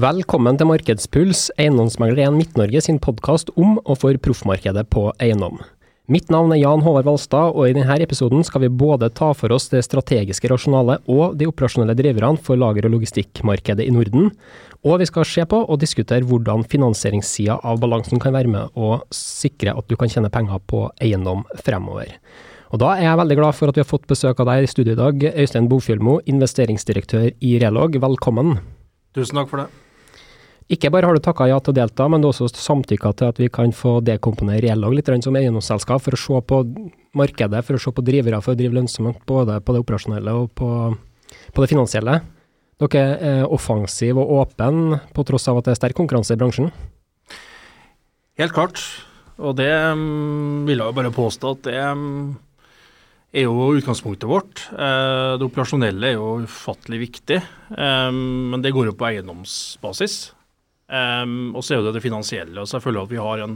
Velkommen til Markedspuls, Eiendomsmegler 1 Midt-Norge sin podkast om og for proffmarkedet på eiendom. Mitt navn er Jan Håvard Valstad, og i denne episoden skal vi både ta for oss det strategiske rasjonalet og de operasjonelle driverne for lager- og logistikkmarkedet i Norden. Og vi skal se på og diskutere hvordan finansieringssida av balansen kan være med å sikre at du kan tjene penger på eiendom fremover. Og Da er jeg veldig glad for at vi har fått besøk av deg i studio i dag, Øystein Bofjølmo, investeringsdirektør i Relog. Velkommen. Tusen takk for det. Ikke bare har du takka ja til å delta, men du har også samtykka til at vi kan få dekomponere Relog litt som eiendomsselskap for å se på markedet, for å se på drivere for å drive lønnsomt, både på det operasjonelle og på, på det finansielle. Dere er offensive og åpne på tross av at det er sterk konkurranse i bransjen? Helt klart, og det um, vil jeg jo bare påstå at det um, er jo utgangspunktet vårt. Uh, det operasjonelle er jo ufattelig viktig, um, men det går jo på eiendomsbasis. Um, og så er det det finansielle. og så jeg føler at vi har en,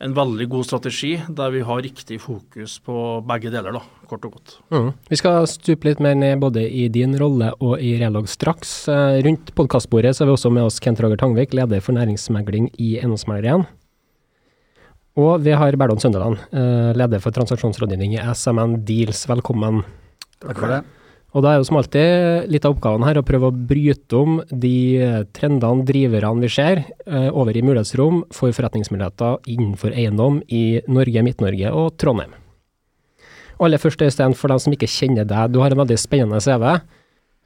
en veldig god strategi der vi har riktig fokus på begge deler, da, kort og godt. Mm. Vi skal stupe litt mer ned både i din rolle og i Relog straks. Uh, rundt podkastbordet så er vi også med oss Kent Roger Tangvik, leder for næringsmegling i Eiendomsmegler 1. Og vi har Berdon Søndeland, uh, leder for transaksjonsrådgivning i SMN Deals. Velkommen. Takk for det. Og da er jo som alltid litt av oppgaven her å prøve å bryte om de trendene, driverne vi ser, eh, over i mulighetsrom for forretningsmuligheter innenfor eiendom i Norge, Midt-Norge og Trondheim. Aller først, Øystein, for dem som ikke kjenner deg, du har en veldig spennende CV.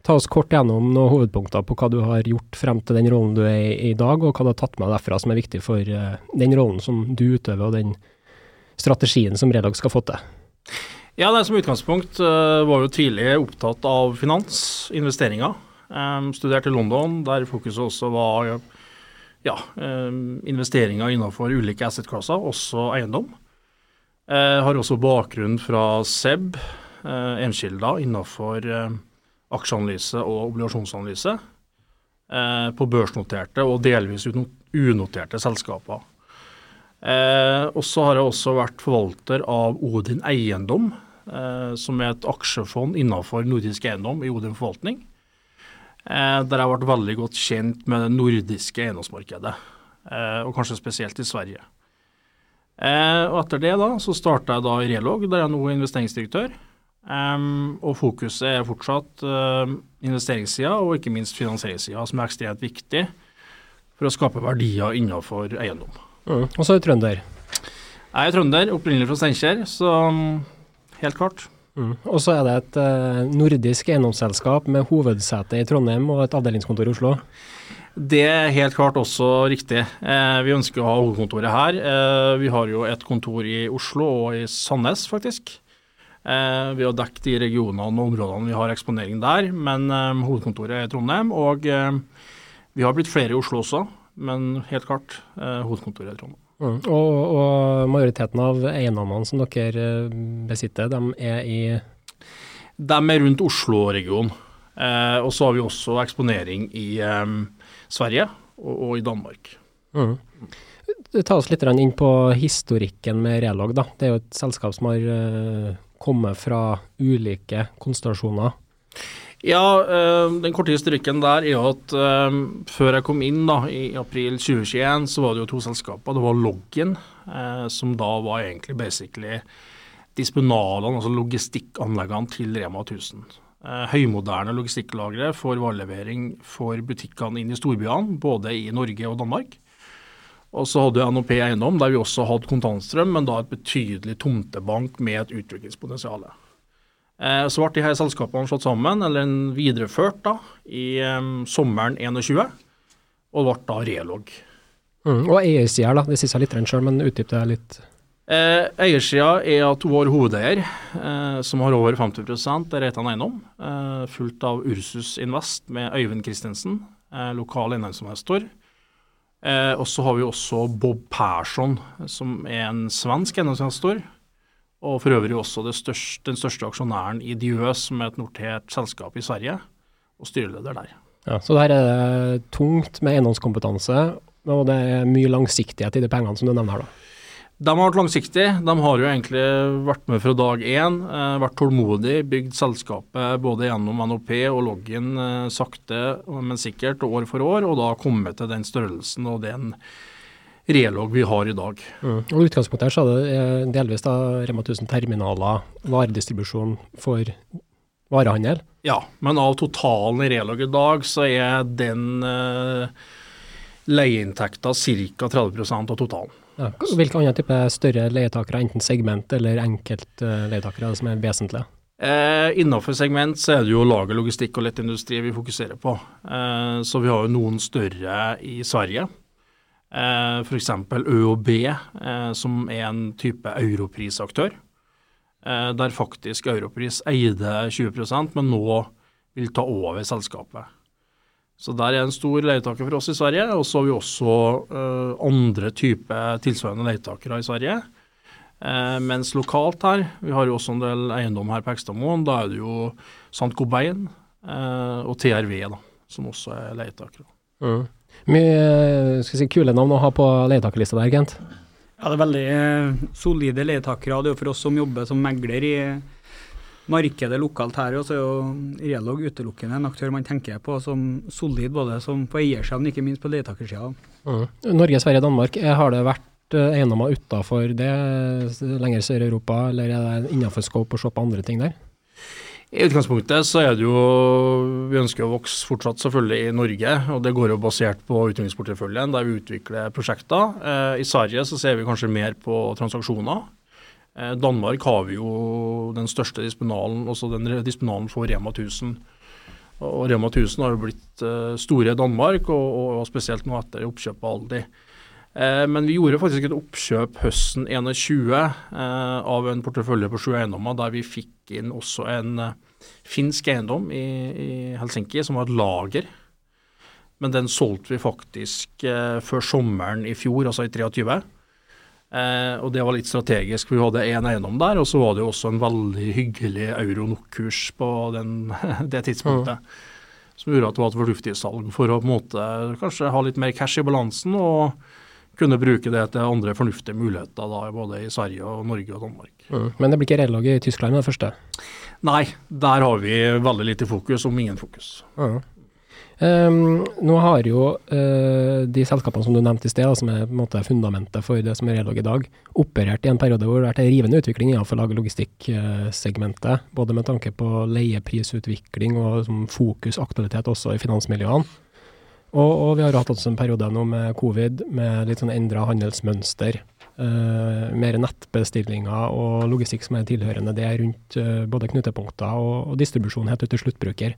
Ta oss kort gjennom noen hovedpunkter på hva du har gjort frem til den rollen du er i i dag, og hva du har tatt med derfra som er viktig for eh, den rollen som du utøver, og den strategien som Redag skal få til. Ja, det er Som utgangspunkt uh, var jo tidlig opptatt av finans, investeringer. Um, studerte i London, der fokuset også var ja, um, investeringer innenfor ulike asset-klasser, også eiendom. Uh, har også bakgrunn fra SEB, uh, Enskilda, innenfor uh, aksjeanalyse og obligasjonsanalyse. på børsnoterte og delvis unoterte selskaper. Eh, og så har jeg også vært forvalter av Odin Eiendom, eh, som er et aksjefond innenfor nordisk eiendom i Odin forvaltning. Eh, der jeg har vært veldig godt kjent med det nordiske eiendomsmarkedet, eh, og kanskje spesielt i Sverige. Og etter det da, så starta jeg da i Relog, der jeg nå er investeringsdirektør. Og fokuset er fortsatt uh, investeringssida og ikke minst finansieringssida, som er ekstremt viktig for å skape verdier innenfor eiendom. Mm. Og så er du trønder. Jeg er trønder, opprinnelig fra Steinkjer, så helt klart. Mm. Og så er det et uh, nordisk eiendomsselskap med hovedsete i Trondheim og et avdelingskontor i Oslo. Det er helt klart også riktig. Eh, vi ønsker å ha hovedkontoret her. Eh, vi har jo et kontor i Oslo og i Sandnes, faktisk. Eh, vi har dekket de regionene og områdene vi har eksponering der, men eh, hovedkontoret er i Trondheim. Og eh, vi har blitt flere i Oslo også, men helt klart hovedkontoret er i Trondheim. Mm. Og, og, majoriteten av eiendommene som dere besitter, de er i De er rundt Oslo-regionen. Eh, og så har vi også eksponering i eh, Sverige og, og, i Danmark. Mm. Ta oss litt inn på historikken med Relog. Da. Det er jo et selskap som har eh, kommet fra ulike konstellasjoner. Ja, øh, den korte historikken der er jo at øh, før jeg kom inn da, i april 2021, så var det jo to selskaper. Det var Loggen, øh, som da var egentlig basically disponalene, altså logistikkanleggene til Rema 1000. høymoderne logistikklagre for varelevering for butikkene inn i storbyene, både i Norge og Danmark. Og så hadde NOP Eiendom, der vi også hadde kontantstrøm, men da et betydelig tomtebank med et utviklingspotensial. Eh, så ble de her selskapene slått sammen, eller videreført, da, i um, sommeren 21, og ble da Relog. Mm, og eiersida, da. Det sier seg litt sjøl, men utdyp det litt. Eh, eiersida er at vår hovedeier, eh, som har over 50% er Reitan Eiendom, eh, fulgt av Ursus Invest med Øyvind Christensen, eh, lokal eiendomsinvestor. Eh, og så har vi også Bob Persson, som er en svensk eiendomsinvestor og for øvrig også største, den største aksjonæren i Diøs, som er et notert selskap i Sverige, og styreleder der. Ja, Så der er det tungt med eiendomskompetanse, og det er mye langsiktighet i de pengene som du nevner her, da? De har vært langsiktige. De har jo egentlig vært med fra dag én. Eh, vært tålmodig, bygd selskapet både gjennom NOP og loggen eh, sakte, men sikkert år for år, og da kommet til den størrelsen og den relog vi har i dag. Mm. Og Utgangspunktet her så er det eh, delvis da Rema 1000 terminaler, varedistribusjon for varehandel. Ja, men av totalen i relog i dag, så er den eh, leieinntekta ca. 30 av totalen. Ja. Hvilke andre type større leietakere, enten segment eller enkeltleietakere, uh, som er vesentlige? Eh, Innenfor segment så er det jo lager, logistikk og lettindustri vi fokuserer på. Eh, så vi har jo noen større i Sverige. Eh, F.eks. ØOB, eh, som er en type europrisaktør. Eh, der faktisk Europris eide 20% men nå vil ta over selskapet. Så der er en stor leietaker for oss i Sverige. Og så har vi også uh, andre typer tilsvarende leietakere i Sverige. Uh, mens lokalt her, vi har jo også en del eiendom her på Ekstadmoen, da er det jo St. Gobain uh, og TRV da, som også er leietakere. Mm. Mye si, kule navn å ha på leietakerlista der, Kent? Ja, det er veldig solide leietakere. Det er jo for oss som jobber som megler i markedet lokalt her, og så er jo Relog utelukkende en aktør man tenker på som solid både som på eiersiden, ikke minst på leietakersida. Mm. Norge, Sverige, Danmark. Eh, har det vært eh, eiendommer utafor det, lenger sør i Europa, eller er det innenfor scope å se på andre ting der? I utgangspunktet så er det jo Vi ønsker å vokse fortsatt selvfølgelig i Norge. og Det går jo basert på utviklingsporteføljen der vi utvikler prosjekter. Eh, I Sverige så ser vi kanskje mer på transaksjoner. Eh, Danmark har vi jo den største disponalen, også den disponalen for Rema 1000. Og Rema 1000 har jo blitt uh, store i Danmark, og, og, spesielt nå etter oppkjøpet av Aldi. Eh, men vi gjorde faktisk et oppkjøp høsten 21 eh, av en portefølje på sju eiendommer, der vi fikk inn også en uh, finsk eiendom i, i, Helsinki som var et lager. Men den solgte vi faktisk før sommeren i fjor, altså i 23. Eh, og det var litt strategisk, for vi hadde én eiendom der, og så var det jo også en veldig hyggelig euro-NOK-kurs på den, det tidspunktet. Mm. Som gjorde at det var et fornuftig salg for å på en måte kanskje ha litt mer cash i balansen og kunne bruke det til andre fornuftige muligheter da, både i Sverige, og Norge og Danmark. Mm. Men det blir ikke relag i Tyskland med det første? Nei, der har vi veldig lite fokus, om ingen fokus. Mm. Um, nå har jo uh, de selskapene som du nevnte i sted, som er på en måte fundamentet for det som er Relog i dag, operert i en periode hvor det har vært en rivende utvikling innenfor lag- og logistikksegmentet. Både med tanke på leieprisutvikling og som fokus aktualitet også i finansmiljøene. Og, og, vi har hatt også en periode nå med covid med litt sånn endra handelsmønster. Uh, mer nettbestillinger og logistikk som er tilhørende det er rundt uh, både knutepunkter og, og distribusjon helt ut til sluttbruker.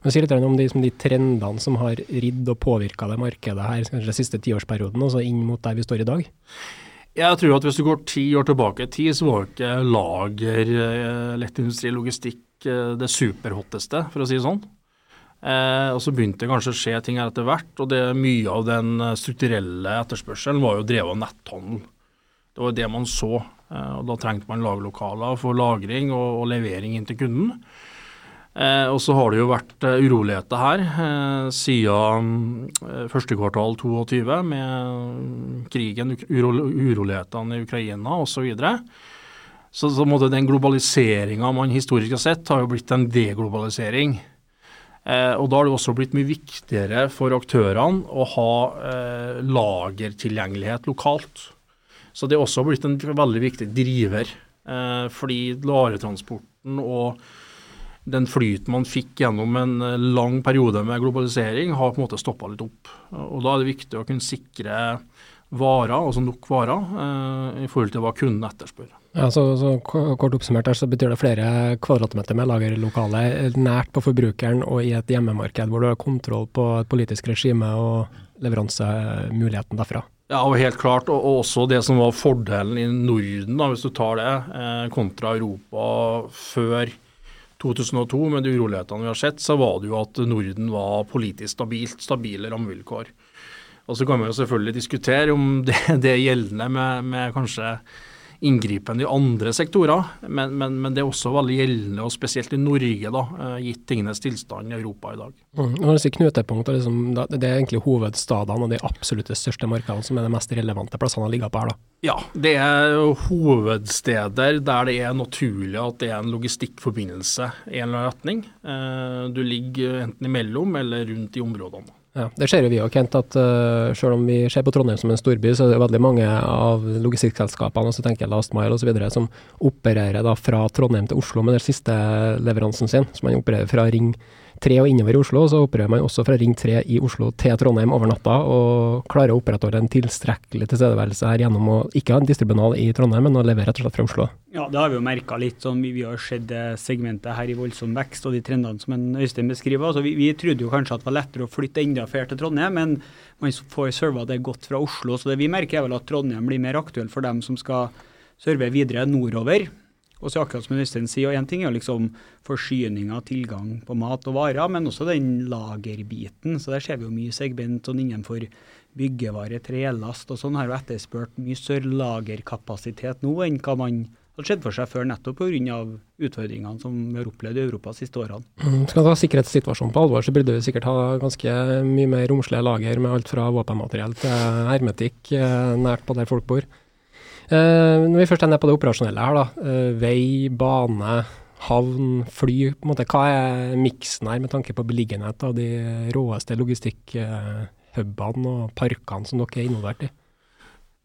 Men si litt om de, de, trendene som har ridd og påvirka det markedet her kanskje den siste tiårsperioden, altså inn mot der vi står i dag? Jeg tror at hvis du går ti år tilbake i tid, så var ikke lager, eh, lettindustri, logistikk det superhotteste, for å si det sånn. Eh, og så begynte det kanskje å skje ting her etter hvert, og det, mye av den strukturelle etterspørselen var jo drevet av netthandel. Det var det man så, eh, og da trengte man lagerlokaler for lagring og, og levering inn til kunden. Eh, og så har det jo vært eh, uroligheter her eh, siden eh, første kvartal 22 med krigen, uro, urolighetene i Ukraina osv. Så, så, så den globaliseringa man historisk har sett, har jo blitt en deglobalisering. Eh, og da har det også blitt mye viktigere for aktørene å ha eh, lagertilgjengelighet lokalt. Så det er også blitt en veldig viktig driver. Eh, fordi varetransporten og den flyten man fikk gjennom en lang periode med globalisering, har på en måte stoppa litt opp. Og Da er det viktig å kunne sikre varer, altså nok varer, eh, i forhold til hva kunden etterspør. Ja, så, så, Kort oppsummert her, så betyr det flere kvadratmeter med lagerlokale nært på forbrukeren og i et hjemmemarked hvor du har kontroll på et politisk regime og leveransemuligheten derfra. Ja, og helt klart. Og, og, også det som var fordelen i Norden, da, hvis du tar det, eh, kontra Europa før 2002, med de urolighetene vi har sett, så var det jo at Norden var politisk stabilt, stabile rammevilkår. Og Så kan man jo selvfølgelig diskutere om det, det er gjeldende med, med kanskje inngripen i andre sektorer, men, men, men, det er også veldig gjeldende, og spesielt i Norge, da, eh, gitt tingenes tilstand i Europa i dag. Mm. Når knutepunkt, liksom, det er egentlig hovedstadene og de absolutt største markedene som er de mest relevante plassene å ligge på her? da? Ja, det er hovedsteder der det er naturlig at det er en logistikkforbindelse i en eller annen retning. Eh, du ligger enten imellom eller rundt i områdene. Ja, Det ser jo vi òg, Kent, at uh, selv om vi ser på Trondheim som en storby, så er det veldig mange av logistikkselskapene, så tenker jeg Last Mile osv., som opererer da fra Trondheim til Oslo med den siste leveransen sin. som man opererer fra Ring 3 og innover i Oslo, så opererer man også fra Ring 3 i Oslo til Trondheim over natta, og klarer å opprettholde en tilstrekkelig tilstedeværelse her gjennom å ikke ha en distribunal i Trondheim, men å levere rett og slett fra Oslo. Ja, det har vi jo merka litt. sånn Vi, har sett segmentet her i voldsom vekst og de trendene som en Øystein beskriver. altså vi, vi, trodde jo kanskje at det var lettere å flytte enda flere til Trondheim, men man får serva det godt fra Oslo. Så det vi merker er vel at Trondheim blir mer aktuell for dem som skal serve videre nordover. Og så akkurat som ministeren sier, og Én ting er liksom forsyninga, tilgang på mat og varer, men også den lagerbiten. Så Der ser vi jo mye segment sånn innenfor byggevare, trelast og sånn. Har jo etterspurt mye større lagerkapasitet nå enn hva man hadde sett for seg før, nettopp pga. utfordringene som vi har opplevd i Europa de siste årene. Mm, skal ta sikkerhetssituasjonen på alvor, så burde vi sikkert ha ganske mye mer romslige lager med alt fra våpenmateriell til hermetikk eh, nært på der folk bor. Uh, når vi først er nede på det operasjonelle her, da. Uh, vei, bane, havn, fly. på en måte, Hva er miksen her med tanke på beliggenhet av de råeste logistikkhubene og parkene som dere er involvert i?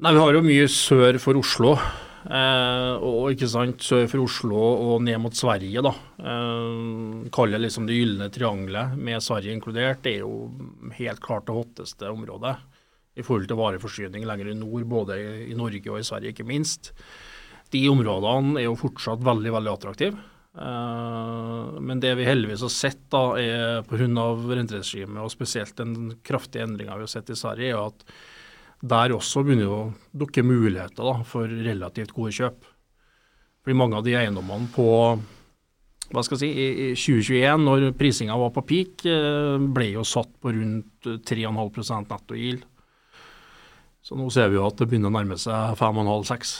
Nei, Vi har jo mye sør for Oslo. Eh, og ikke sant, sør for Oslo og ned mot Sverige, da. Eh, kaller liksom det gylne triangelet, med Sverige inkludert, det er jo helt klart det hotteste området i forhold til vareforsyning lenger i nord, både i Norge og i Sverige, ikke minst. De områdene er jo fortsatt veldig veldig attraktive. Uh, men det vi heldigvis har sett, da, er pga. renteregimet, og spesielt den kraftige endringa vi har sett i Sverige, er at der også begynner å dukke muligheter da, for relativt gode kjøp. Fordi mange av de eiendommene på hva skal jeg si, i 2021, når prisinga var på peak, eh, ble jo satt på rundt 3,5 netto yield. Så nå ser vi jo at det begynner å nærme seg 5,5-6.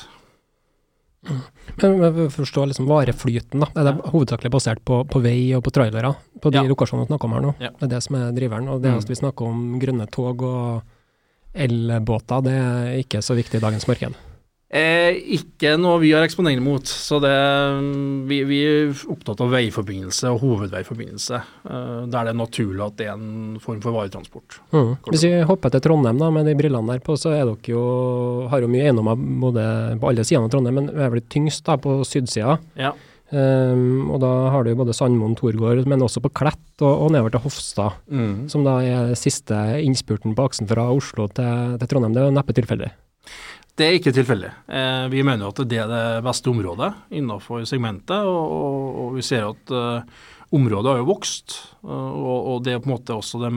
Men, men forstå liksom vareflyten, da. Er det ja. hovedsakelig basert på, på, vei og på trailere? På de ja. lokasjonene vi snakker om her nå? Ja. Det er det som er driveren. Og det mm. vi snakker om grønne tog og elbåter, det er ikke så viktig i dagens marked? Eh, ikke noe vi har eksponering mot. så det, vi, vi, er opptatt av veiforbindelse og hovedveiforbindelse, eh, der det er naturlig at det er en form for varetransport. Mm. Hvis vi hopper til Trondheim da, med de brillene der på, så er dere jo, har jo mye eiendommer både på alle sidene av Trondheim, men er vel tyngst da på sydsida. Ja. Um, og da har du både Sandmoen, Torgård, men også på Klett og, og nedover til Hofstad, mm. som da er siste innspurten på aksen fra Oslo til, til Trondheim. Det er jo neppe tilfeldig. Det er ikke tilfeldig. Eh, vi mener at det er det beste området innenfor segmentet. Og, og, og vi ser at uh, området har jo vokst. Uh, og, og, det er på en måte også det,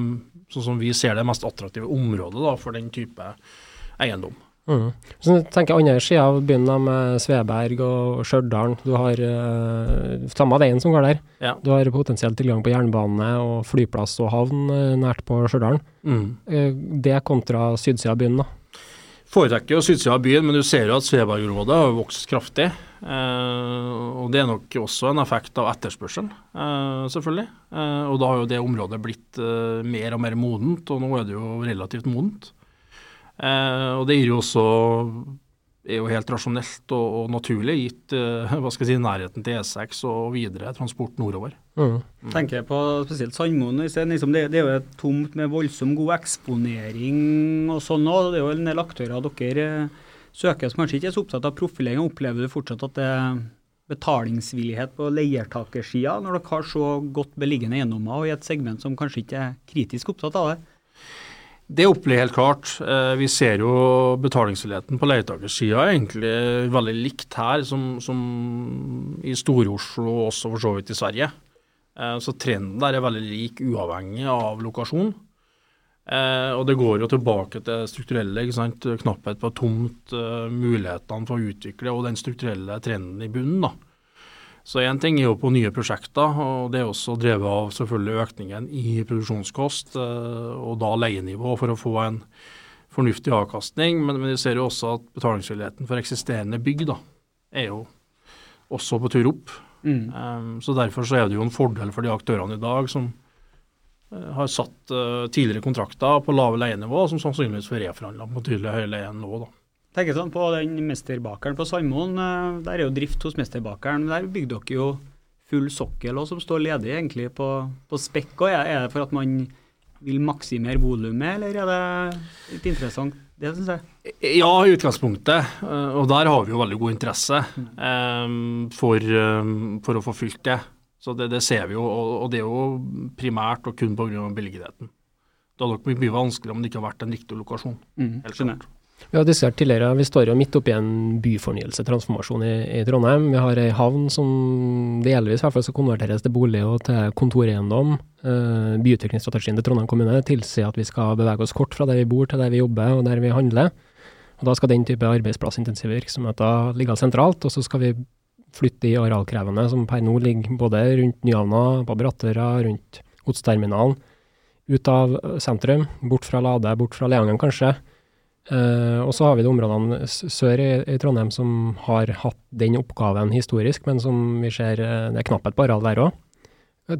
sånn som vi ser det mest attraktive området da, for den type eiendom. Mm. Så tenker jeg andre sida av byen med Sveberg og Stjørdal. Du har uh, samme veien som går der. Ja. Du har potensielt tilgang på jernbane og flyplass og havn nært på Stjørdal. Mm. det kontra sydsida av byen, da? Foretrekker jo sydsida av byen, men du ser jo at Sveberg-området har vokst kraftig. Eh, og Det er nok også en effekt av etterspørselen, eh, selvfølgelig. Eh, og da har jo det området blitt eh, mer og mer modent, og nå er det jo relativt modent. Eh, og det gir jo også er jo helt rasjonelt og, og naturlig, gitt uh, hva skal jeg si, nærheten til E6 og videre transport nordover. Mm. Mm. Tenker jeg på spesielt Sandmoen. Liksom det, det, er jo et tomt med voldsom god eksponering og sånn òg. Det er jo en del aktører dere uh, søker som kanskje ikke er så opptatt av profilering. Opplever du fortsatt at det er betalingsvillighet på leiertakersida, når dere har så godt beliggende eiendommer og i et segment som kanskje ikke er kritisk opptatt av det? Det opplever helt klart. Eh, vi ser jo betalingsvilligheten på leietakersida egentlig veldig likt her som, som i Stor-Oslo og også for så vidt i Sverige. Eh, så trenden der er veldig lik uavhengig av lokasjon. Eh, og det går jo tilbake til strukturelle, ikke sant? knapphet på tomt, mulighetene for å utvikle og den strukturelle trenden i bunnen. da. Så Én ting er jo på nye prosjekter, og det er også drevet av selvfølgelig økningen i produksjonskost, eh, og da leienivå for å få en, fornuftig avkastning, men, men vi ser jo også at betalingsvilligheten for eksisterende bygg da, er jo også på tur opp. Mm. Um, så Derfor så er det jo en fordel for de aktørene i dag som uh, har satt uh, tidligere kontrakter på lave leienivå, som sannsynligvis får reforhandla på tydelig høyere leie nå. da. Tenker sånn på den Mesterbakeren på Sandmoen. eh, Der er jo drift hos Mesterbakeren. Der bygde dere jo full sokkel også, som står ledig egentlig på, på spekk. Og er, er det for at man vil maksimere volumet, eller er det litt interessant? Det syns jeg. Ja, i utgangspunktet. eh, Og der har vi jo veldig god interesse eh, for, for å få fylt det. Så det, det ser vi jo, og, og det er jo primært og kun pga. billigheten. Det hadde nok blitt mye vanskeligere om det ikke hadde vært en riktig lokasjon. Helt skjønner. klart. Vi har diskutert tidligere, vi står jo midt oppi en byfornyelse, transformasjon i, i Trondheim. Vi har ei havn som delvis i hvert fall skal konverteres til bolig og til kontoreiendom. Uh, byutviklingsstrategien til Trondheim kommune tilsier at vi skal bevege oss kort fra der vi bor til der vi jobber og der vi handler. Og Da skal den type arbeidsplassintensive virksomheter ligge sentralt, og så skal vi flytte de arealkrevende som per nå ligger både rundt Nyhavna, på Brattøra, rundt godsterminalen, ut av sentrum, bort fra Lade, bort fra Leangen kanskje. Eh, og så har vi de områdene sør i, i Trondheim som har hatt den oppgaven historisk, men som vi ser eh, det er knapphet på areal der òg.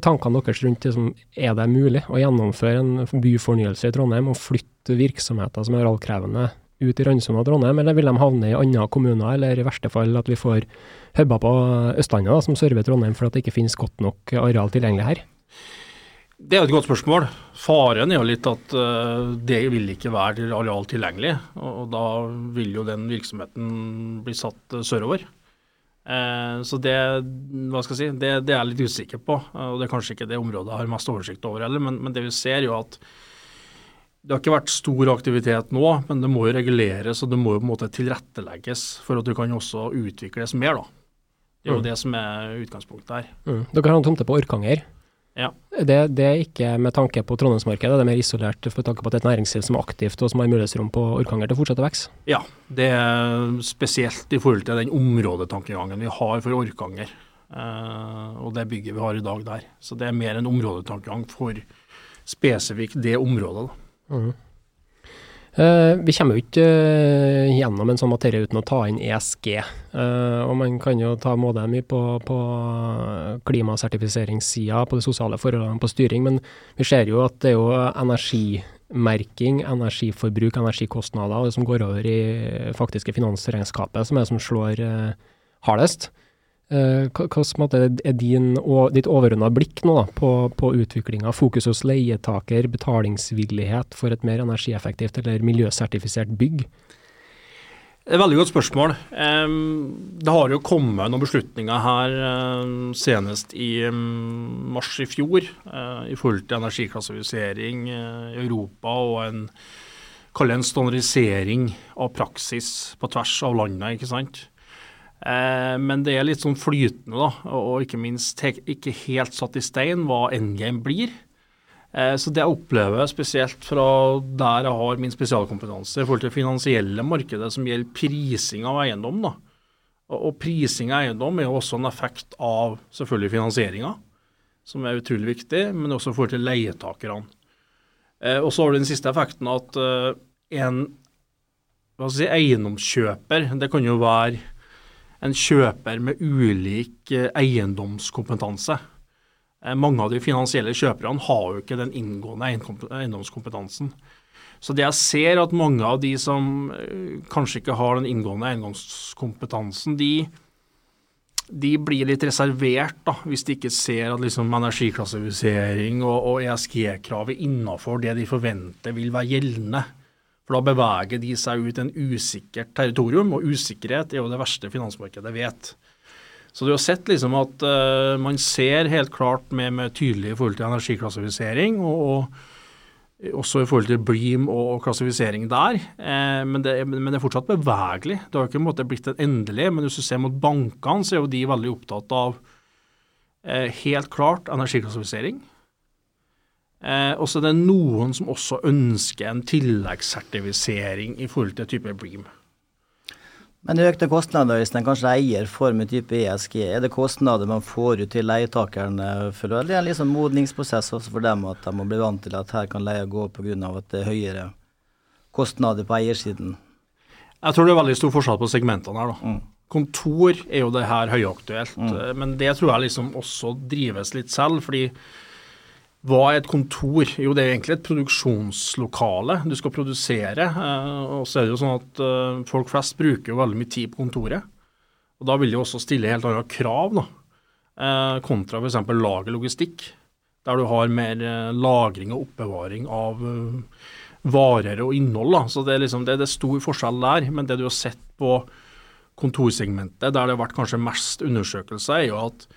Tankene deres rundt liksom, er det mulig å gjennomføre en byfornyelse i Trondheim og flytte virksomheter som er arealkrevende ut i randsona av Trondheim, eller vil de havne i andre kommuner, eller i verste fall at vi får huber på Østlandet da, som server Trondheim for at det ikke finnes godt nok areal tilgjengelig her? Det er et godt spørsmål. Faren er jo litt at eh, det vil ikke være areal tilgjengelig. Og, da vil jo den virksomheten bli satt eh, sørover. Eh, så det, hva skal jeg si, det, det er jeg litt usikker på. og Det er kanskje ikke det området jeg har mest oversikt over heller, men, men det vi ser jo at det har ikke vært stor aktivitet nå, men det må jo reguleres og det må jo på en måte tilrettelegges for at du kan også utvikles mer. da. Det er jo Mm. det som er utgangspunktet her. Mm. Dere har en tomte på Orkanger. Ja. Det, det er ikke med tanke på Trondheimsmarkedet, det er mer isolert for tanke på at det er et næringsliv som er aktivt og som har mulighetsrom på Orkanger til å fortsette å vokse. Ja, det er spesielt i forhold til den områdetankegangen vi har for Orkanger. Uh, og det bygget vi har i dag der. Så det er mer en områdetankegang for spesifikt det området. Da. Mhm. Eh, vi kommer jo ikke eh, gjennom en sånn materie uten å ta inn ESG. Eh, og man kan jo ta måte mye på, på klimasertifiseringssida, på de sosiale forholdene, på styring, men vi ser jo at det er jo energimerking, energiforbruk, energikostnader og det som går over i faktiske finansregnskapet, som er det som slår hardest. Eh, hva er din, ditt overordna blikk nå da, på, på utviklinga? Fokus hos leietaker, betalingsvillighet for et mer energieffektivt eller miljøsertifisert bygg? Et veldig godt spørsmål. Det har jo kommet noen beslutninger her senest i mars i fjor eh, i forhold til energiklassifisering eh, i Europa og en kalle det en standardisering av praksis på tvers av landet. ikke sant? Eh, men det er litt sånn flytende, da, og ikke minst ikke helt satt i stein hva endgame blir. Eh, Så det jeg opplever spesielt fra der jeg har min spesialkompetanse i forhold til det finansielle markedet som gjelder prising av eiendom. da. Og, prising av eiendom er jo også en effekt av selvfølgelig finansieringa, som er utrolig viktig, men også i forhold til leietakerne. Eh, og så har du den siste effekten at en hva skal si, eiendomskjøper, det kan jo være en kjøper med ulik eh, eiendomskompetanse. Eh, Mange av de finansielle kjøperne har jo ikke den inngående eiendomskompetansen. Så det jeg ser at mange av de som eh, kanskje ikke har den inngående eiendomskompetansen, de, de blir litt reservert da, hvis de ikke ser at liksom energiklassifisering og, og ESG-kravet innafor det de forventer vil være gjeldende. For da beveger de seg ut i en usikkert territorium, og usikkerhet er jo det verste finansmarkedet vet. Så du har sett liksom at uh, man ser helt klart med, med tydelig i forhold til energiklassifisering, og, og også i forhold til BREAM og, og klassifisering der. Eh, men, det, men det er fortsatt bevegelig. Det har ikke en måte blitt en endelig, men hvis du ser mot bankene, så er jo de veldig opptatt av eh, helt klart energiklassifisering. Eh, og så er det noen som også ønsker en tilleggssertifisering i forhold til type BREAM. Men økte kostnader hvis en kanskje eier får med type ESG, er det kostnader man får ut til leietakerne? For det er en liksom modningsprosess også for dem at de må bli vant til at her kan leia gå pga. at det er høyere kostnader på eiersiden? Jeg tror det er veldig stor forskjell på segmentene her. da. Mm. Kontor er jo det her høyaktuelt, Mm. eh, men det tror jeg liksom også drives litt selv. fordi hva er et kontor? Jo, det er egentlig et produksjonslokale. Du skal produsere. eh, Og så er det jo sånn at eh, folk flest bruker jo veldig mye tid på kontoret. Og da vil de også stille helt andre krav, da. eh, Kontra f.eks. lagerlogistikk, der du har mer lagring og oppbevaring av varer og innhold. da. Så det er liksom, det er stor forskjell der. Men det du har sett på kontorsegmentet, der det har vært kanskje mest undersøkelser, er jo at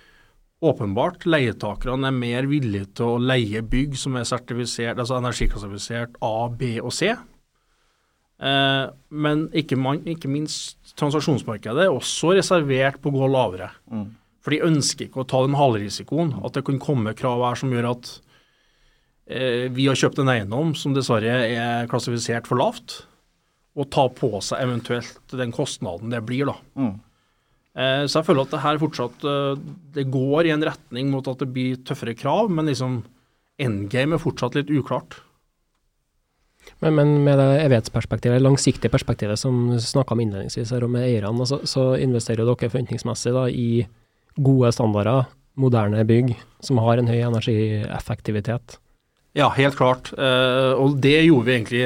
åpenbart leietakerne er mer villige til å leie bygg som er sertifisert, altså energiklassifisert A, B og C. Eh, men ikke, man, ikke minst transaksjonsmarkedet er også reservert på å gå lavere. Mm. For de ønsker ikke å ta den halvrisikoen. At det kan komme krav her som gjør at eh, vi har kjøpt en eiendom som dessverre er klassifisert for lavt, og ta på seg eventuelt den kostnaden det blir. da. Mm. Eh, så jeg føler at det her fortsatt eh, det går i en retning mot at det blir tøffere krav, men liksom endgame er fortsatt litt uklart. Men, men med det evighetsperspektivet, langsiktige perspektivet som du snakka om innledningsvis her, og med eierne, altså, så investerer dere forventningsmessig da, i gode standarder, moderne bygg som har en høy energieffektivitet. Ja, helt klart. Eh, og det gjorde vi egentlig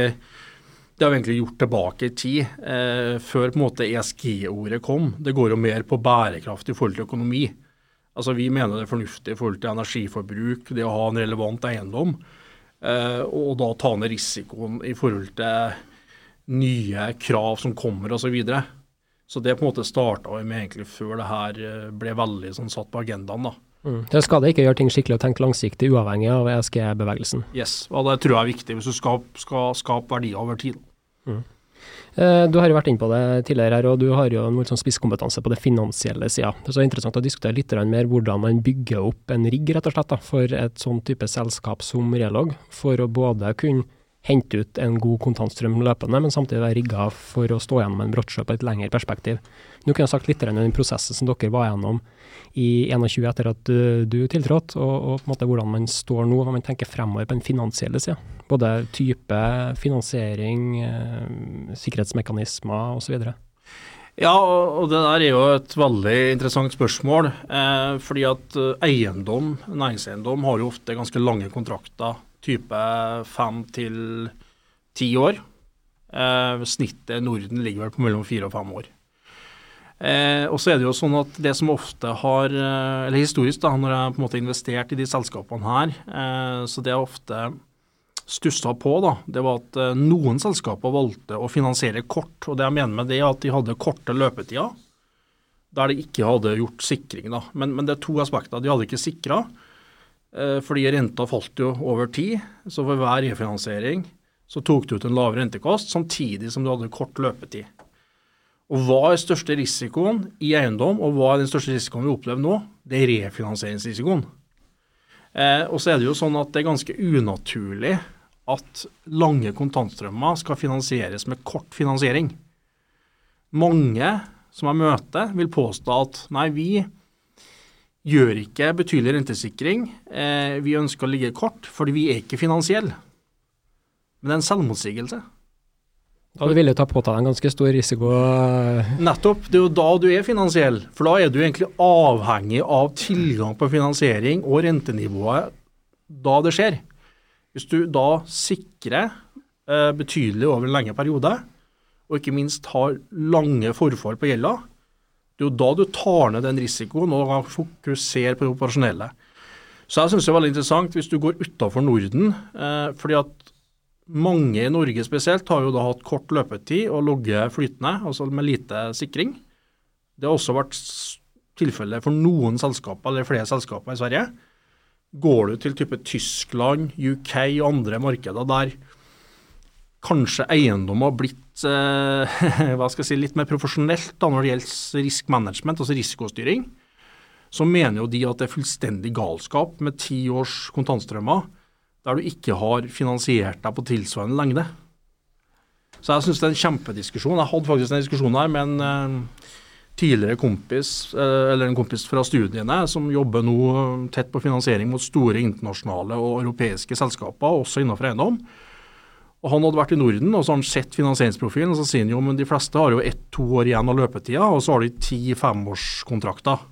det har vi egentlig gjort tilbake i tid, eh, før på en måte ESG-ordet kom. Det går jo mer på bærekraft i forhold til økonomi. Altså Vi mener det er fornuftig i forhold til energiforbruk, det å ha en relevant eiendom, eh, og da ta ned risikoen i forhold til nye krav som kommer osv. Så, videre. så det på en måte starta vi med egentlig før det her eh, ble veldig sånn satt på agendaen. da. Mm. Det skal det ikke gjøre ting skikkelig og tenke langsiktig, uavhengig av ESG-bevegelsen. Yes, og Det tror jeg er viktig hvis du skal, skal skape verdier over tid. Mm. Du har jo vært inne på det tidligere, her, og du har jo en sånn spisskompetanse på det finansielle sida. Det er så interessant å diskutere litt mer hvordan man bygger opp en rigg rett og slett, da, for et sånn type selskap som Relog, for å både kunne hente ut en god kontantstrøm løpende, men samtidig være rigga for å stå gjennom en brottsjø på et lengre perspektiv. Du kunne sagt litt om den prosessen som dere var gjennom i 21 etter at du, du tiltrådte, og, og på en måte hvordan man står nå, hva man tenker fremover på den finansielle sida. Både type finansiering, eh, sikkerhetsmekanismer osv. Ja, og det der er jo et veldig interessant spørsmål. Eh, fordi at eh, eiendom, næringseiendom, har jo ofte ganske lange kontrakter. Type fem til ti år. Eh, snittet Norden ligger vel på mellom fire og fem år. Eh, og så er det jo sånn at det som ofte har, eh, eller historisk da, når jeg på en måte investert i de selskapene her, eh, så det jeg ofte stussa på, da, det var at eh, noen selskaper valgte å finansiere kort. Og det jeg mener med det, er at de hadde korte løpetider der de ikke hadde gjort sikring. da. Men, men det er to aspekter. De hadde ikke sikra, fordi renta falt jo over tid. Så for hver refinansiering så tok du ut en lavere rentekost, samtidig som du hadde kort løpetid. Og hva er største risikoen i eiendom, og hva er den største risikoen vi opplever nå? Det er refinansieringsrisikoen. Eh, og så er det jo sånn at det er ganske unaturlig at lange kontantstrømmer skal finansieres med kort finansiering. Mange som jeg møter, vil påstå at nei, vi gjør ikke betydelig rentesikring. Eh, vi ønsker å ligge kort fordi vi er ikke finansielle. Men det er en selvmotsigelse. Da du ville ta på deg en ganske stor risiko. eh, Nettopp. Det er jo da du er finansiell. For da er du egentlig avhengig av tilgang på finansiering og rentenivået da det skjer. Hvis du da sikrer eh, betydelig over en lengre periode, og ikke minst har lange forfall på gjelda, det er jo da du tar ned den risikoen og fokuserer på det operasjonelle. Så jeg syns det er veldig interessant hvis du går utafor Norden, eh, fordi at mange i Norge spesielt har jo da hatt kort løpetid og ligget flytende, altså med lite sikring. Det har også vært tilfellet tilfelle for noen selskaper, eller flere selskaper i Sverige. Går du til type Tyskland, UK og andre markeder der kanskje eiendom har blitt eh, hva skal jeg si, litt mer profesjonelt da når det gjelder risk management, altså risikostyring, så mener jo de at det er fullstendig galskap med ti års kontantstrømmer der du ikke har finansiert deg på tilsvarende lengde. Så jeg syns det er en kjempediskusjon. Jeg hadde faktisk en diskusjon her med en eh, tidligere kompis, eh, eller en kompis fra studiene, som jobber nå eh, tett på finansiering mot store internasjonale og europeiske selskaper, også innenfor eiendom. Han hadde vært i Norden og så har han sett finansieringsprofilen og så sier han jo men de fleste har jo ett-to år igjen av løpetida, og så har de ti-femårskontrakter.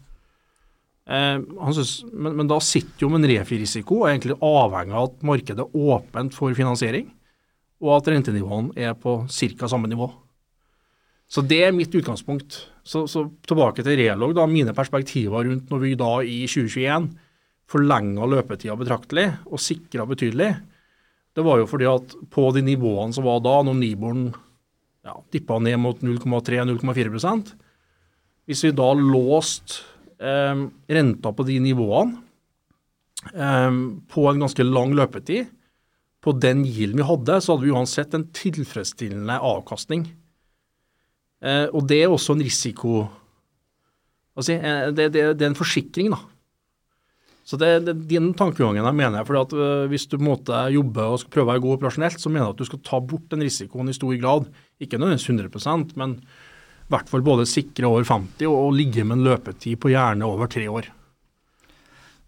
Eh, synes, men, men, da sitter jo med en refi-risiko og er egentlig avhengig av at markedet er åpent for finansiering, og at rentenivåene er på ca. samme nivå. Så det er mitt utgangspunkt. Så, så tilbake til Relog, da, mine perspektiver rundt når vi da i 2021 forlenga løpetida betraktelig og sikra betydelig, det var jo fordi at på de nivåene som var da, når Niboren ja, dippa ned mot 0,3-0,4% Hvis vi da låst eh, renta på de nivåene eh, på en ganske lang løpetid, på den gilden vi hadde, så hadde vi uansett en tilfredsstillende avkastning. Eh, og det er også en risiko altså, det, det, det, er en forsikring, da. Så det, det, Den tankegangen jeg mener jeg, for uh, Hvis du måtte jobbe og skal prøve å være god operasjonelt, så mener jeg at du skal ta bort den risikoen i stor grad. Ikke nødvendigvis 100% men i hvert fall både sikre over 50 og, og ligge med en løpetid på gjerne over tre år.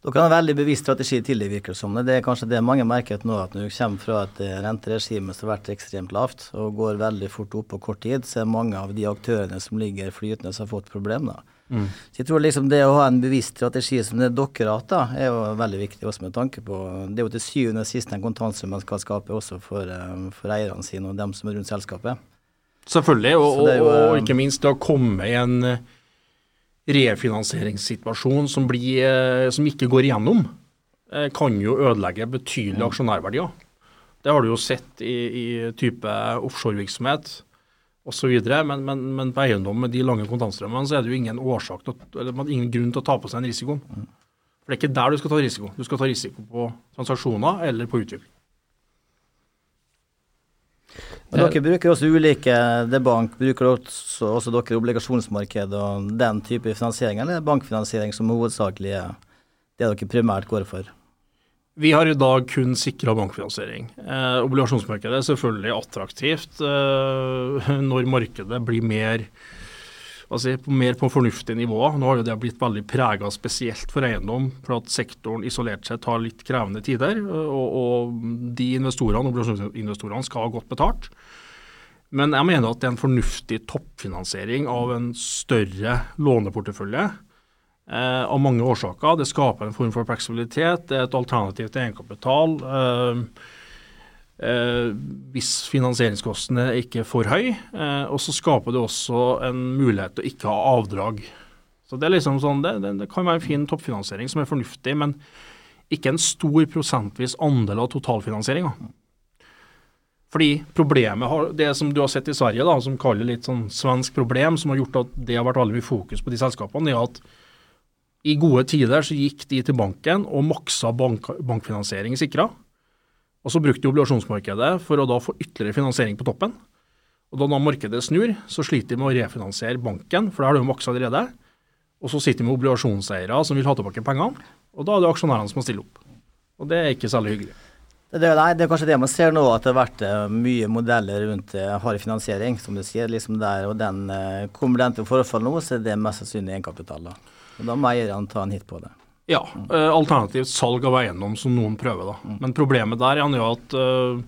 Dere har en veldig bevisst strategi det, virker som. Det er kanskje det mange merker nå, at når du kommer fra et eh, renteregime som har vært ekstremt lavt og går veldig fort opp på kort tid, så er mange av de aktørene som ligger flytende, som har fått problemer. Mm. Så jeg tror liksom det å ha en bevisst strategi som det dere har hatt, da, er jo veldig viktig også med tanke på Det er jo til syvende og sist en kontantsum man skal skape også for, eh, for eierne sine og dem som er rundt selskapet. Selvfølgelig, og, jo, og, og ikke minst det å komme i en refinansieringssituasjon som, blir, eh, som ikke går igjennom, eh, kan jo ødelegge betydelige mm. aksjonærverdier. Det har du jo sett i, i type offshorevirksomhet osv. Men, men, men på eiendom med de lange kontantstrømmene så er det jo ingen årsak til, eller ingen grunn til å ta på seg en risiko. Mm. For Det er ikke der du skal ta risiko. Du skal ta risiko på transaksjoner eller på utvikling. Men dere bruker også ulike det bank, bruker også, også dere obligasjonsmarked og den type finansiering, eller bankfinansiering som hovedsakelig er det dere primært går for? Vi har i dag kun sikra bankfinansiering. Eh, obligasjonsmarkedet er selvfølgelig attraktivt eh, når markedet blir mer altså, mer på fornuftige nivåer. Nå har det blitt veldig prega spesielt for eiendom, for at sektoren isolert sett har litt krevende tider. Og, og de investorene, obligasjonsinvestorene skal ha godt betalt. Men jeg mener at det er en fornuftig toppfinansiering av en større låneportefølje. Eh, av mange årsaker. Det skaper en form for fleksibilitet. Det er et alternativ til egenkapital. Eh, Eh, hvis finansieringskostnadene er ikke er for høy. Eh, og så skaper det også en mulighet til å ikke ha avdrag. Så Det er liksom sånn, det, det, det kan være en fin toppfinansiering som er fornuftig, men ikke en stor prosentvis andel av totalfinansieringa. Fordi problemet, har, det som du har sett i Sverige, da, som kaller litt sånn svensk problem, som har gjort at det har vært veldig mye fokus på de selskapene, er at i gode tider så gikk de til banken og maksa bank, bankfinansiering sikra. Og Så brukte de obligasjonsmarkedet for å da få ytterligere finansiering på toppen. Og Da da markedet snur, så sliter de med å refinansiere banken, for da har de maksa allerede. Og så sitter de med obligasjonseiere som vil ha tilbake pengene, og da er det aksjonærene som må stille opp. Og det er ikke særlig hyggelig. Det, nei, det er kanskje det man ser nå, at det har vært uh, mye modeller rundt uh, hard finansiering, som du sier. liksom der, og den, uh, Kommer den til å forfalle nå, så er det mest sannsynlig egenkapital. Da. Og da må eierne ta en hit på det. Ja, mm. alternativt salg av eiendom som noen prøver. da. Mm. Men problemet der er jo at uh,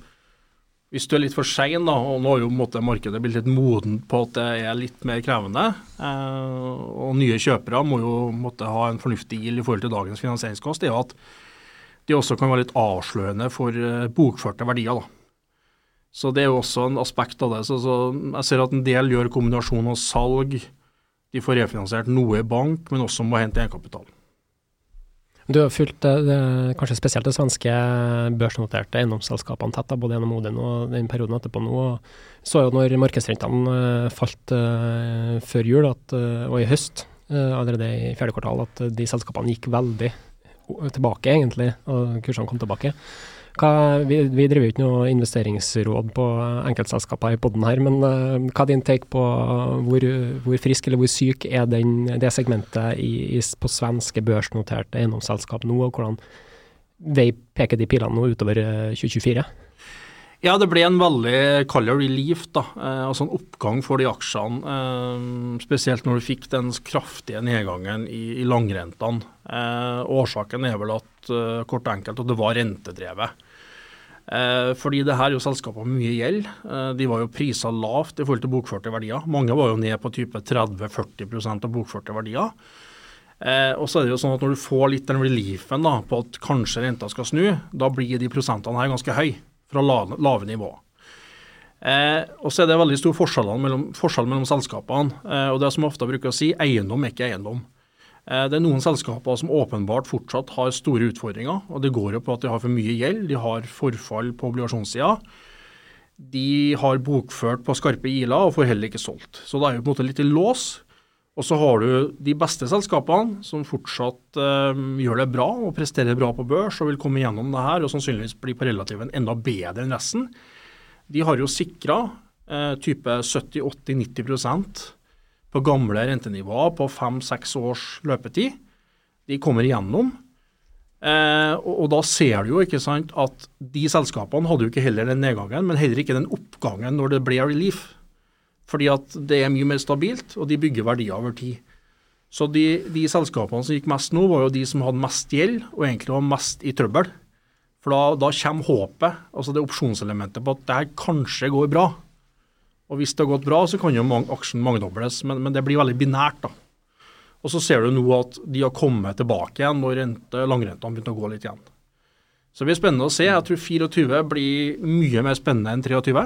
hvis du er litt for sein, da, og nå har jo måte, markedet blitt litt modent på at det er litt mer krevende, uh, og nye kjøpere må jo måtte ha en fornuftig gild i forhold til dagens finansieringskost, det er jo at de også kan være litt avslørende for bokførte verdier. da. Så det er jo også en aspekt av det. Så, så jeg ser at en del gjør kombinasjon av salg, de får refinansiert noe i bank, men også må hente egenkapital. Du har fulgt kanskje spesielt det svenske børsnoterte eiendomsselskapene tett, både gjennom Odin og den perioden etterpå nå. Så jo når markedsrentene eh, falt uh, før jul at, uh, og i høst, allerede i fjerde kvartal, at de selskapene gikk veldig tilbake, egentlig, og kursene kom tilbake. Hva, vi, vi driver jo ikke noe investeringsråd på enkeltselskaper i poden her, men uh, hva er din take på hvor, hvor, frisk eller hvor syk er den, det segmentet i, i, på svenske børsnoterte eiendomsselskap nå, og hvordan vei peker de pilene nå utover 2024? Eh, ja, det ble en veldig kall relief, da. Eh, altså en oppgang for de aksjene. Eh, spesielt når du fikk den kraftige nedgangen i, langrentene. Eh, årsaken er vel at, kort og enkelt, at det var rentedrevet. Eh, fordi det her er jo selskaper med mye gjeld. Eh, de var jo prisa lavt i forhold til bokførte verdier. Mange var jo ned på type 30-40% av bokførte verdier. Eh, og så er det jo sånn at Når du får litt den reliefen da, på at kanskje renta skal snu, da blir de prosentene her ganske høye fra lave, nivå. Og så er det veldig stor forskjell mellom, forskjell mellom selskapene. Og det som ofte bruker å si, eiendom er ikke eiendom. Eh, det er noen selskaper som åpenbart fortsatt har store utfordringer. og Det går jo på at de har for mye gjeld, de har forfall på obligasjonssida. De har bokført på skarpe iler og får heller ikke solgt. Så det er jo på en måte litt i lås. Og så har du de beste selskapene som fortsatt uh, gjør det bra og presterer bra på børs og vil komme gjennom det her og sannsynligvis bli på relativen enda bedre enn resten. De har jo sikra uh, type 70-80-90 på gamle rentenivåer på fem-seks års løpetid. De kommer igjennom. Eh, og, og, da ser du jo ikke sant, at de selskapene hadde jo ikke heller den nedgangen, men heller ikke den oppgangen når det ble relief. Fordi at det er mye mer stabilt, og de bygger verdier over tid. Så de, de selskapene som gikk mest nå, var jo de som hadde mest gjeld, og egentlig var mest i trøbbel. For da, da kommer håpet, altså det opsjonselementet på at det her kanskje går bra. Og hvis det har gått bra, så kan jo aksjen mangedobles, men, men det blir veldig binært. da. Og så ser du nå at de har kommet tilbake igjen når rente, langrentene begynte å gå litt igjen. Så det blir spennende å se. Jeg tror 24 blir mye mer spennende enn 23.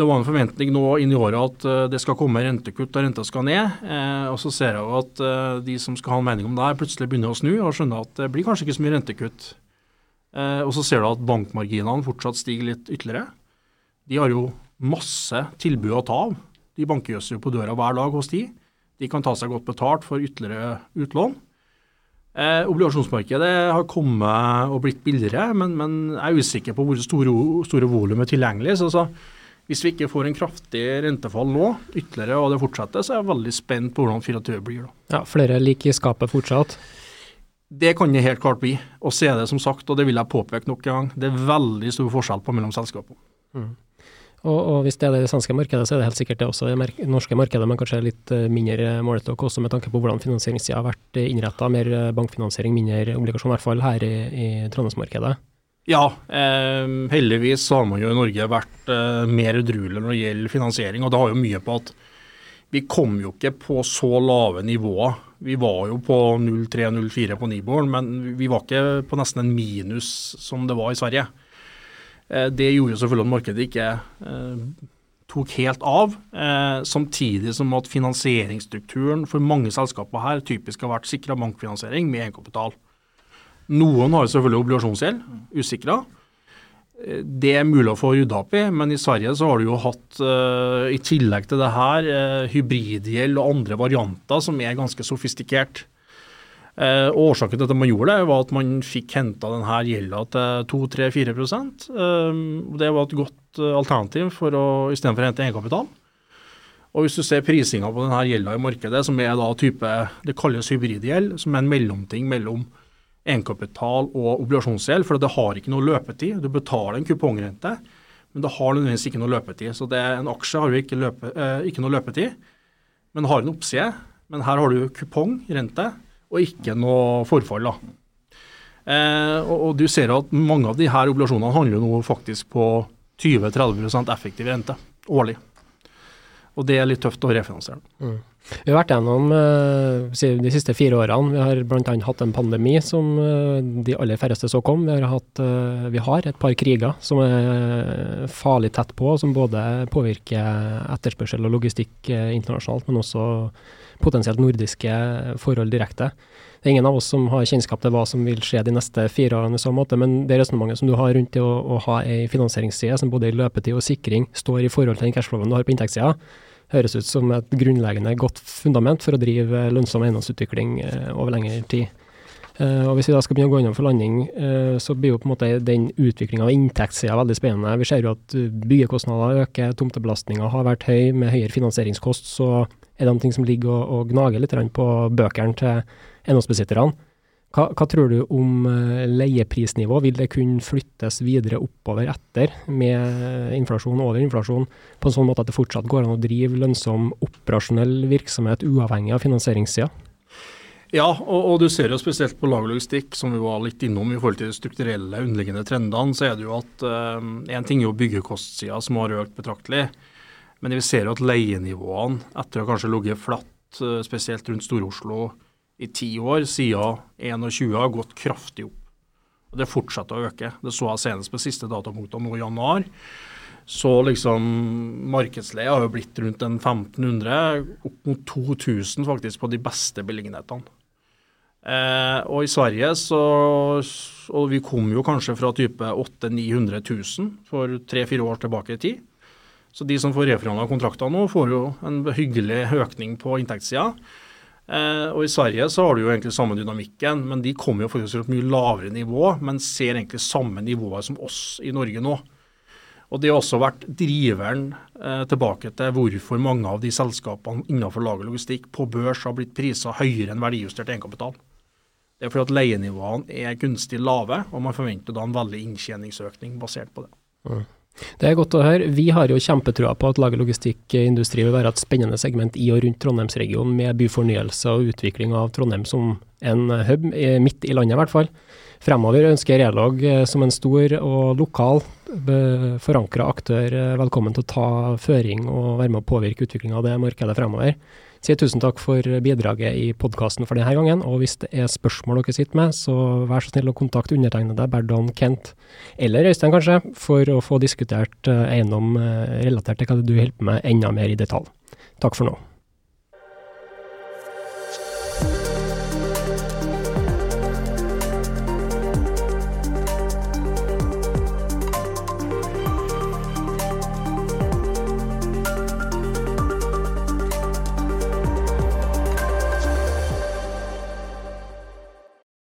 Det var en forventning nå inn i året at uh, det skal komme rentekutt og renta skal ned. Eh, og så ser jeg jo at uh, de som skal ha en mening om det her, plutselig begynner å snu og skjønner at det blir kanskje ikke så mye rentekutt. Eh, og så ser du at bankmarginene fortsatt stiger litt ytterligere. De har jo masse tilbud å ta av. De jo på døra hver dag hos de. De kan ta seg godt betalt for ytterligere utlån. Eh, obligasjonsmarkedet har kommet og blitt billigere, men, men jeg er usikker på hvor store, store volum er tilgjengelig. Så, så, hvis vi ikke får en kraftig rentefall nå, ytterligere, og det fortsetter, så er jeg veldig spent på hvordan 24 blir. da. Ja, Flere lik i skapet fortsatt? Det kan det helt klart bli. Og se det som sagt, og det vil jeg påpeke nok en gang, det er veldig stor forskjell på mellom selskapene. Mm. Og, og, hvis det er det svenske markedet, så er det helt sikkert det også det norske markedet, men kanskje litt uh, mindre målestokk også med tanke på hvordan finansieringssida har vært uh, innretta. Mer uh, bankfinansiering, mindre obligasjon, i hvert fall her i, i Trondheimsmarkedet. Ja, eh, heldigvis har man jo i Norge vært eh, mer edruelig når det gjelder finansiering. Og det har jo mye på at vi kom jo ikke på så lave nivåer. Vi var jo på 0,3-0,4 på Nibor, men vi var ikke på nesten en minus som det var i Sverige. Eh, det gjorde jo selvfølgelig at markedet ikke eh, tok helt av. Eh, samtidig som at finansieringsstrukturen for mange selskaper her typisk har vært sikra bankfinansiering med egenkapital. Noen har selvfølgelig obligasjonsgjeld, usikra. Det er mulig å få rydda opp i, men i Sverige så har du jo hatt, i tillegg til det her, hybridgjeld og andre varianter som er ganske sofistikert. Eh, årsaken til at man gjorde det, var at man fikk henta denne gjelda til 2-3-4 eh, Det var et godt eh, alternativ for å, istedenfor å hente egenkapital. Og Hvis du ser prisinga på denne gjelda i markedet, som er da type, det kalles hybridgjeld, som er en mellomting mellom egenkapital og obligasjonsgjeld, for det har ikke noe løpetid. Du betaler en kupongrente, men det har nødvendigvis ikke noe løpetid. Så det, en aksje har jo ikke, løpe, eh, ikke noe løpetid, men har en oppside. Men her har du kupongrente og ikke noe forfall. da. Eh, og, og, du ser at mange av de her obligasjonene handler nå faktisk på 20-30 effektiv rente årlig. Og det er litt tøft å refinansiere. Mm. Vi har vært gjennom eh, de siste fire årene. Vi har bl.a. hatt en pandemi som eh, de aller færreste så kom. Vi har, hatt, uh, vi har et par kriger som er farlig tett på, som både påvirker etterspørsel og logistikk internasjonalt, men også potensielt nordiske forhold direkte. Det er ingen av oss som har kjennskap til hva som vil skje de neste fire årene, i så måte, men det resonnementet som du har rundt det å, å ha ei finansieringsside som både i løpetid og sikring står i forhold til den cashflowen du har på inntektssida, høres ut som et grunnleggende godt fundament for å drive lønnsom eiendomsutvikling eh, over lengre tid. Uh, og Hvis vi da skal begynne å gå gjennom for landing, uh, så blir jo på en måte den utviklinga av inntektssida veldig spennende. Vi ser jo at byggekostnader øker, tomtebelastninga har vært høy. Med høyere finansieringskost så er det ting som ligger og, og gnager litt på bøkene til eiendomsbesitterne. Hva, hva, tror du om uh, leieprisnivå? Vil det kunne flyttes videre oppover etter med inflasjon over inflasjon, på en sånn måte at det fortsatt går an å drive lønnsom operasjonell virksomhet uavhengig av finansieringssida? Ja, og, og, du ser jo spesielt på lagerlogistikk, som vi var litt innom i forhold til de strukturelle underliggende trendene, så er det jo at én uh, ting er jo byggekostsida som har økt betraktelig. Men vi ser jo at leienivåene, etter å kanskje ligget flatt, uh, spesielt rundt Stor-Oslo i ti år, siden 21 har gått kraftig opp. Og Det fortsetter å øke. Det så jeg senest på siste datapunktene nå i januar. Så liksom markedsleie har jo blitt rundt en 1500, opp mot 2000 faktisk på de beste beliggenhetene. Eh, og i Sverige så Og vi kom jo kanskje fra type 800 900 000 for tre-fire år tilbake i tid. Så de som får reforhandla kontrakter nå, får jo en hyggelig økning på inntektssida. Eh, og i Sverige så har du jo egentlig samme dynamikken, men de kommer jo til et mye lavere nivå, men ser egentlig samme nivået som oss i Norge nå. Og Det har også vært driveren eh, tilbake til hvorfor mange av de selskapene innenfor lagerlogistikk på børs har blitt prisa høyere enn verdijustert egenkapital. Det er fordi at leienivåene er gunstig lave, og man forventer da en veldig inntjeningsøkning basert på det. Mm. Det er godt å høre. Vi har jo kjempetrua på at lagerlogistikkindustri vil være et spennende segment i og rundt Trondheimsregionen, med byfornyelse og utvikling av Trondheim som en hub, midt i landet i hvert fall. Fremover ønsker Relog eh, som en stor og lokal forankra aktør eh, velkommen til å ta føring og være med å påvirke utviklinga av det markedet fremover sier tusen takk for bidraget i podkasten for denne gangen. Og hvis det er spørsmål dere sitter med, så vær så snill å kontakte undertegnede Berdon Kent, eller Øystein kanskje, for å få diskutert eh, eiendom eh, relatert til hva du holder på med enda mer i detalj. Takk for nå.